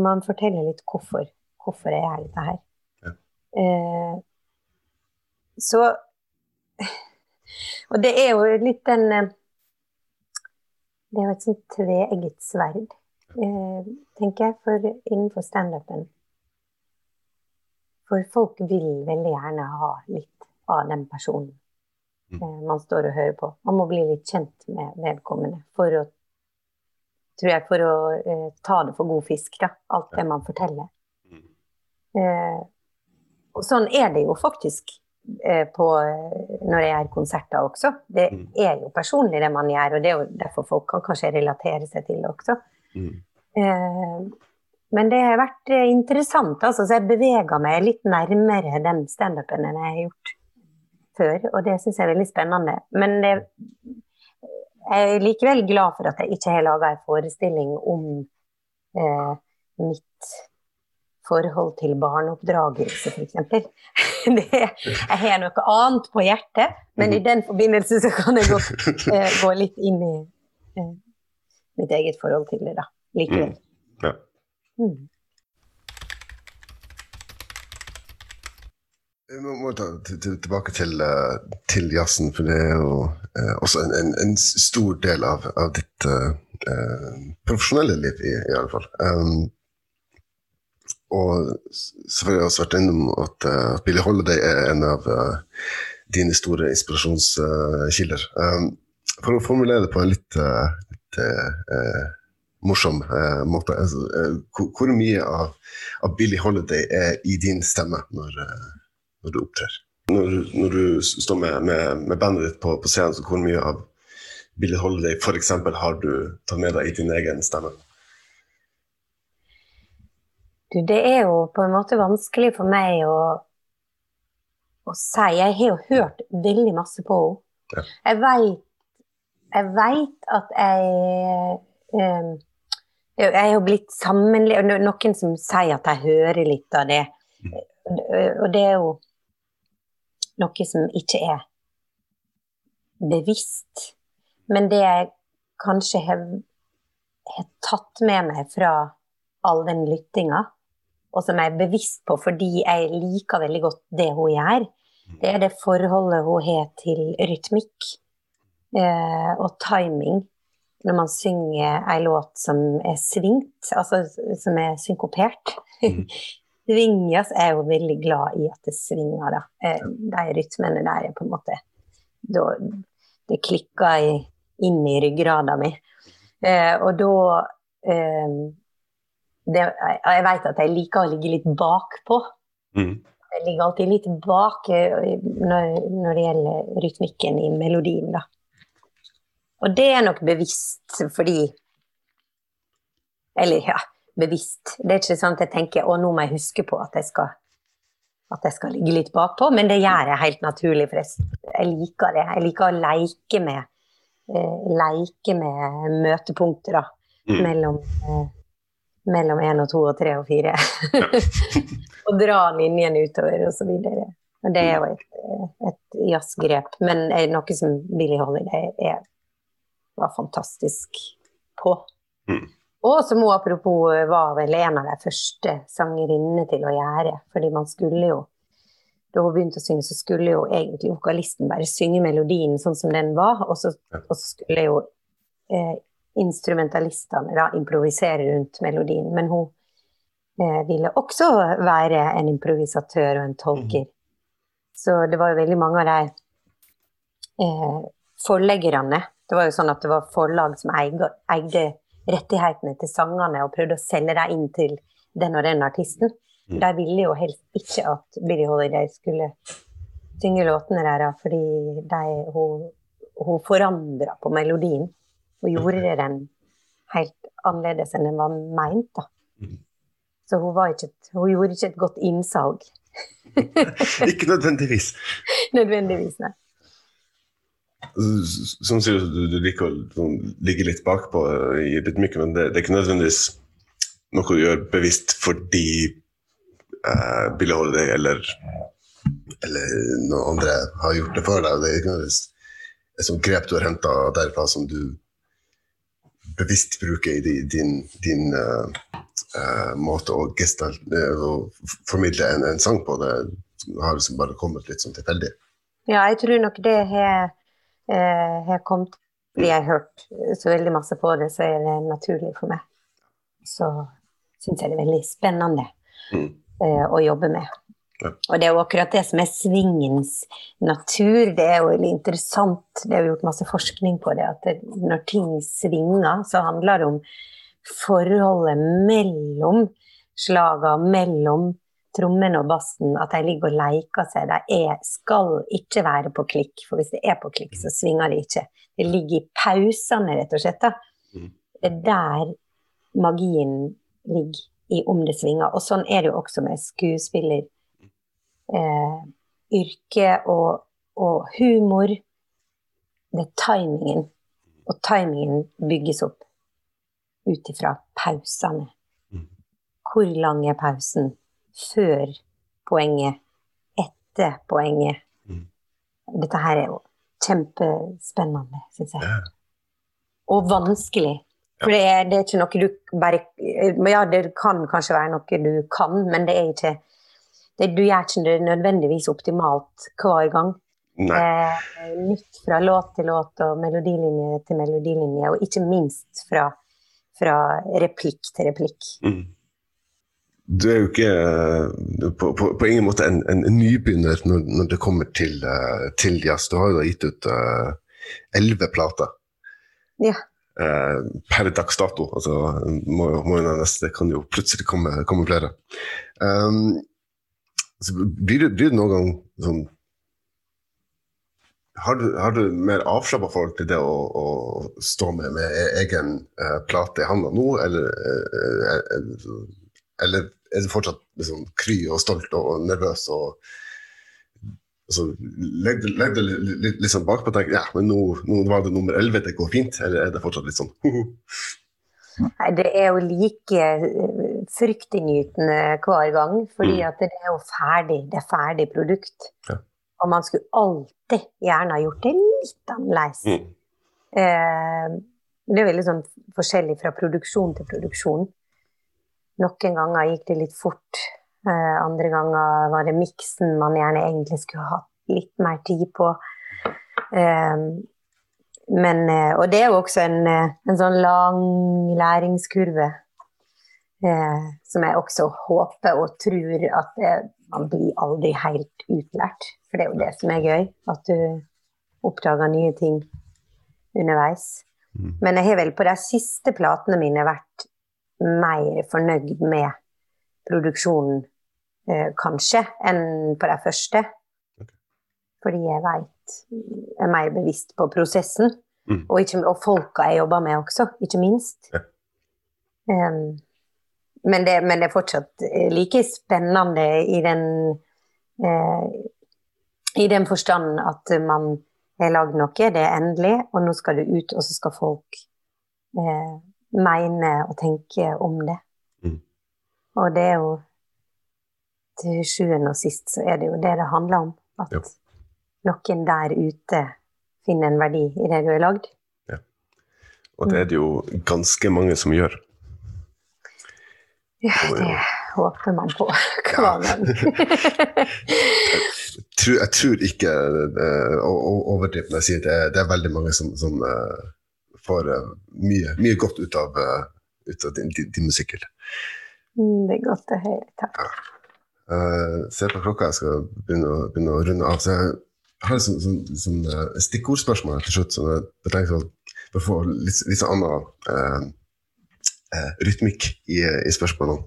Man forteller litt hvorfor. Hvorfor jeg er dette her. Ja. Eh, så Og det er jo litt den eh, det er jo et sånt tveegget sverd, eh, tenker jeg, for innenfor standupen. For folk vil veldig gjerne ha litt av den personen man står og hører på. Man må bli litt kjent med vedkommende for å tror jeg, for å eh, ta det for god fisk, da. Alt det man forteller. Mm. Eh, og sånn er det jo faktisk Eh, på, når jeg gjør konserter også. Det mm. er jo personlig det man gjør, og det er jo derfor folk kan kanskje relatere seg til det også. Mm. Eh, men det har vært eh, interessant, altså, så jeg beveger meg litt nærmere den standupen enn jeg har gjort før, og det syns jeg er veldig spennende. Men det, jeg er likevel glad for at jeg ikke har laga en forestilling om eh, mitt forhold til barneoppdragelse, f.eks. <laughs> Jeg har noe annet på hjertet, men i den forbindelse så kan jeg godt eh, gå litt inn i eh, mitt eget forhold til det, da. Likevel. Mm. Ja. Mm. Vi må ta tilbake til, eh, til, jazzen, for det er jo eh, også en, en, en, stor del av, av ditt eh, eh profesjonelle liv, i, i alle fall. Um, og selvfølgelig har jeg også vært innom at, uh, at Billie Holiday er en av uh, dine store inspirasjonskilder. Um, for å formulere det på en litt, uh, litt morsom måte altså, hvor, mye av, av, Billie Holiday er i din stemme når, når du opptrer? Når, når, du står med, med, med, bandet ditt på, på scenen, så hvor mye av Billie Holiday f.eks. har du tatt med deg i din egen stemme? Du, det er jo på en måte vanskelig for meg å, å si. Jeg har jo hørt veldig masse på henne. Ja. Jeg veit jeg vet at jeg um, Jeg har jo blitt sammenlignet Noen som sier at jeg hører litt av det. Mm. Og det er jo noe som ikke er bevisst. Men det jeg kanskje har, har tatt med meg fra all den lyttinga, og som jeg er bevisst på fordi jeg liker veldig godt det hun gjør, det er det forholdet hun har til rytmikk eh, og timing når man synger ei låt som er svingt, altså som er synkopert. Mm. <laughs> Svinges er jeg jo veldig glad i at det svinger, da. Eh, de rytmene der er på en måte da det klikker inn i ryggrada mi. Eh, og da eh, det, Jeg vet at jeg liker å ligge litt bakpå. Mm. Jeg ligger alltid litt bak eh, når, når det gjelder rytmikken i melodien, da. Og det er nok bevisst fordi Eller ja, bevisst. Det er ikke sånn at jeg tenker å, nå må jeg huske på at jeg skal, at jeg skal ligge litt bakpå, men det gjør jeg helt naturlig, for jeg, jeg liker det. Jeg liker å leke med, uh, leke med møtepunkter da, Mm. mellom uh, mellom én og to og tre og fire. <laughs> og dra linjen utover og så videre. Og det er jo et, et jazzgrep, men er noe som Billie Holiday er, var fantastisk på. Mm. Og som hun apropos var vel en av de første sangerinnene til å gjøre. Fordi man skulle jo Da hun begynte å synge, så skulle jo egentlig vokalisten bare synge melodien sånn som den var, og så, og så skulle jo eh, instrumentalistene da improvisere rundt melodien. Men hun eh, ville også være en improvisatør og en tolker. Så det var jo veldig mange av de eh, forleggerne Det var jo sånn at det var forlag som eide, eide rettighetene til sangene og prøvde å selge dem inn til den og den artisten. Mm. De ville jo helst ikke at Billie Holiday skulle synge låtene deres, fordi de, hun, hun forandra på melodien. Og gjorde det den helt annerledes enn den var meint. da. Mm. Så hun, var ikke hun gjorde ikke et godt innsalg, <laughs> Ikke nødvendigvis. <laughs> nødvendigvis. Nei. Som sier du, du liker å sånn, ligge litt bakpå i i rytmikken, men det, det er ikke nødvendigvis noe du gjør bevisst fordi eh, Billie Holiday eller, eller noen andre har gjort det for deg. Det er ikke nødvendigvis et sånt grep du har henta derfra som du bevisst bruker i din, din uh, uh, måte å, gestalt, eh, å formidle en, en sang på. Det har liksom bare kommet litt sånn tilfeldig. Ja, jeg tror nok det har eh, har kommet fordi jeg har hørt så veldig masse på det, så er det naturlig for meg. Så syns jeg det er veldig spennende Mm. eh, å jobbe med. Ja. Og det er jo akkurat det som er svingens natur. Det er jo veldig interessant. Det er jo gjort masse forskning på det, at det, når ting svinger, så handler det om forholdet mellom slaga, mellom trommen og bassen, at de ligger og leker seg. De er, skal ikke være på klikk, for hvis det er på klikk, så svinger det ikke. Det ligger i pausene, rett og slett. Da. Mhm. Det er der magien ligger i om det svinger. Og sånn er det jo også med skuespiller. Eh, yrke og, og humor. Det er timingen. Og timingen bygges opp ut ifra pausene. Mhm. Hvor lang er pausen før poenget, etter poenget? Mm. Dette her er jo kjempespennende, syns jeg. Ja. Og vanskelig. For det er, det er ikke noe du bare Ja, det kan kanskje være noe du kan, men det er ikke det, Du gjør ikke det nødvendigvis optimalt hver gang. Eh, nytt fra låt til låt og melodilinje til melodilinje, og ikke minst fra, fra replikk til replikk. Mm. Du er jo ikke eh, på, på, på ingen måte en, en nybegynner når, når det kommer til, eh, til jazz. Du har jo da gitt ut elleve plater Ja. uh, per dags dato. Altså, må, må det kan jo plutselig komme, komme flere. Um, blir, det noen gang sånn har du, har du mer avslappa forhold til det å, å stå med, med e- egen uh, plate i handa nå, eller, eh, eh, eller er du fortsatt liksom, kry og stolt og nervøs? og altså, Legg litt, litt, litt sånn bakpå og tenk ja, men nå, nå var det nummer 11, det går fint, eller er det fortsatt litt sånn <laughs> Nei, det er jo like eh, fryktinngytende hver gang, fordi Mm. at det er jo ferdig. Det er ferdig produkt. Ja. Og man skulle alltid gjerne ha gjort det litt annerledes. Mm. Eh, det er veldig sånn forskjellig fra produksjon til produksjon. Noen ganger gikk det litt fort. Eh, andre ganger var det miksen man gjerne egentlig skulle hatt litt mer tid på. Eh, men, eh, og det er jo også en, eh, en sånn lang læringskurve. Eh, som jeg også håper og tror at det, man blir aldri helt utlært. For det er jo det som er gøy. At du oppdager nye ting underveis. Mm. Men jeg har vel på de siste platene mine vært mer fornøyd med produksjonen, eh, kanskje, enn på de første. Okay. Fordi jeg veit er mer bevisst på prosessen. Mm. Og, ikke, og folka jeg jobber med også, ikke minst. Ja. Um, men, det, men det er fortsatt eh, like spennende i den eh, I den forstand at man har lagd noe, det er endelig, og nå skal det ut, og så skal folk eh, mene og tenke om det. Mm. Og det er jo til sjuende og sist så er det jo det det handler om. At Ja. noen der ute finner en verdi i det du har lagd. Ja. Og det er det jo ganske mange som gjør. Ja, det håper man på <laughs> hver gang. Tror- Jeg tror ikke uh, å overdrive når jeg sier det, det er veldig mange som, som eh, får eh, mye, mye godt ut av, eh, ut av din, din, musikk. Mm, det er godt å høre. Takk. Uh, se på klokka, jeg skal begynne å, begynne å runde av. Så jeg har et sånn, sånn, sånn, eh, stikkordspørsmål til slutt, som jeg tenker sånn, å få litt, litt sånn annen uh, uh, rytmikk i, i spørsmålene.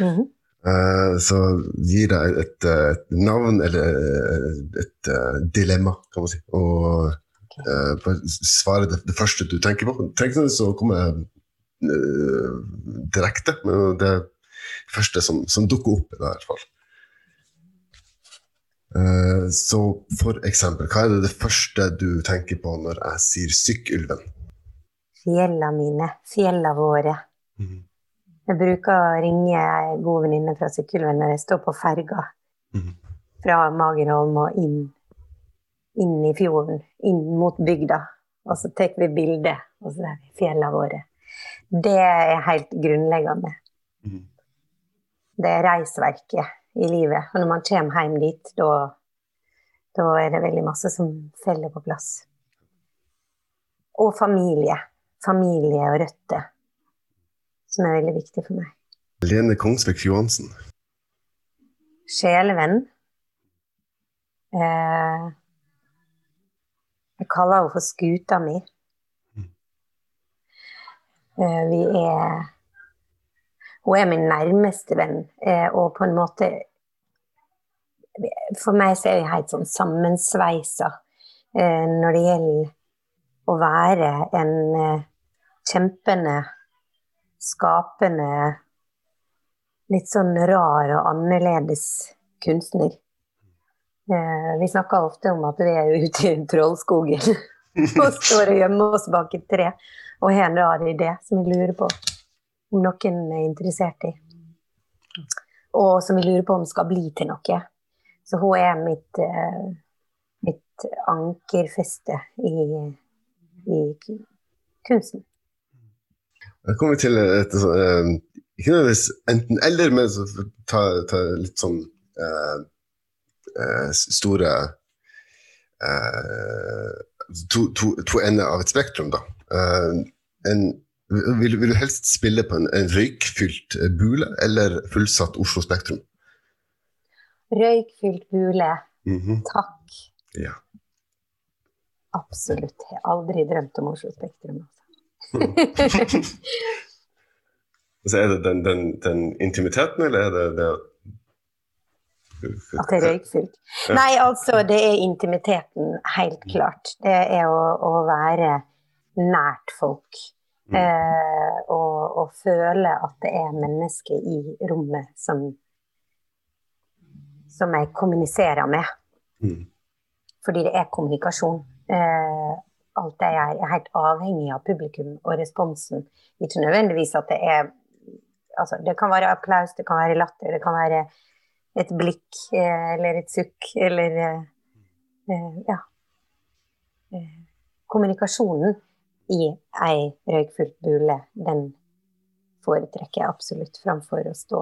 Mm -hmm. Uh, så gir deg et, eh, et navn eller et, et eh, dilemma, kan man si. Og eh, bare svare det, det første du tenker på. tenk trenger ikke nødvendigvis å komme uh, direkte, men det første som, som dukker opp. i hvert fall. Uh, så for eksempel, hva er det, det første du tenker på når jeg sier Sykkylven? Fjella mine, fjella våre. Jeg bruker å ringe ei god venninne fra Sykkylven når jeg står på ferga mm. fra Magerholm og inn, inn i fjorden, inn mot bygda. Og så tar vi bilde, vi fjella våre. Det er helt grunnleggende. Mm. Det er reisverket i livet. Og når man kommer hjem dit, da, da er det veldig masse som faller på plass. Og familie. Familie og røtter. Som er veldig viktig for meg. Lene Kongsvik Johansen. Sjelevenn. Eh, kaller henne for skuta mi. Eh, vi er Hun er min nærmeste venn, eh, og på en måte For meg så er vi helt sånn sammensveisa eh, når det gjelder å være en kjempende, skapende litt sånn rar og annerledes kunstner. Eh, vi snakker ofte om at vi er ute i trollskogen <laughs> og står og gjemmer oss bak et tre og har en rar idé som vi lurer på om noen er interessert i. Og som vi lurer på om skal bli til noe. Så hun er mitt, eh, mitt ankerfeste i, i kunsten. Da kommer vi til et eh, Ikke nødvendigvis enten-eller, men ta, ta litt sånn eh, store eh, to, to, to ender av et spektrum, da. Eh, en, vil, vil du helst spille på en, en røykfylt eh, bule eller fullsatt Oslo Spektrum? Røykfylt bule. Mhm. Takk. Ja. Absolutt. Jeg har aldri drømt om Oslo Spektrum. Altså. <laughs> Så er det den, den, den intimiteten, eller er det det At det er røykfylt. Nei, altså, det er intimiteten, helt klart. Det er å, å være nært folk. Mm. Eh, og, og føle at det er mennesker i rommet som som jeg kommuniserer med. Mm. Fordi det er kommunikasjon. Eh, alt jeg gjør, er helt avhengig av publikum og responsen. Ikke nødvendigvis at det er altså, Det kan være applaus, det kan være latter, det kan være et blikk eh, eller et sukk eller eh, eh, Ja. Kommunikasjonen i ei røykfullt bule, den foretrekker jeg absolutt framfor å stå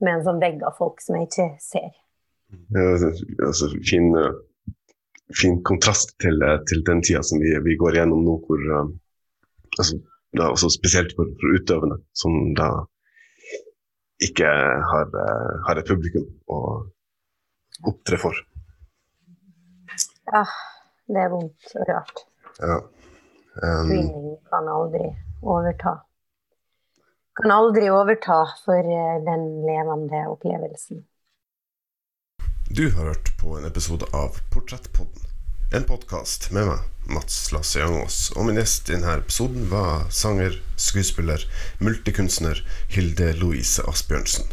med en sånn vegg av folk som jeg ikke ser. Ja, altså, altså, fin, fin kontrast til, til den tida som vi, vi går igjennom nå, hvor altså, da, også Spesielt for, for utøvende, som da ikke har, eh, har et publikum å opptre for. Ja, Det er vondt og rart. Ja. Um, Streaming kan aldri overta. Kan aldri overta for eh, den levende opplevelsen. du har hørt på en episode av Portrettpodden. En podkast med meg, Mats Lasse Jangås. Og min gjest i denne episoden var sanger, skuespiller, multikunstner Hilde Louise Asbjørnsen.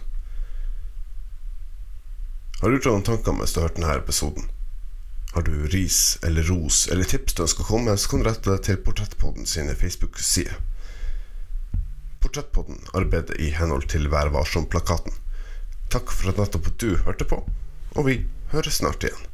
Har du gjort noen tanker mens du har hørt denne episoden? Har du ris eller ros eller tips du ønsker å komme med, så kan du rette deg til Portrettpodden sine Facebook-sider. Portrettpodden arbeider i henhold til Vær varsom-plakaten. Takk for at nettopp du hørte på, og vi høres snart igjen.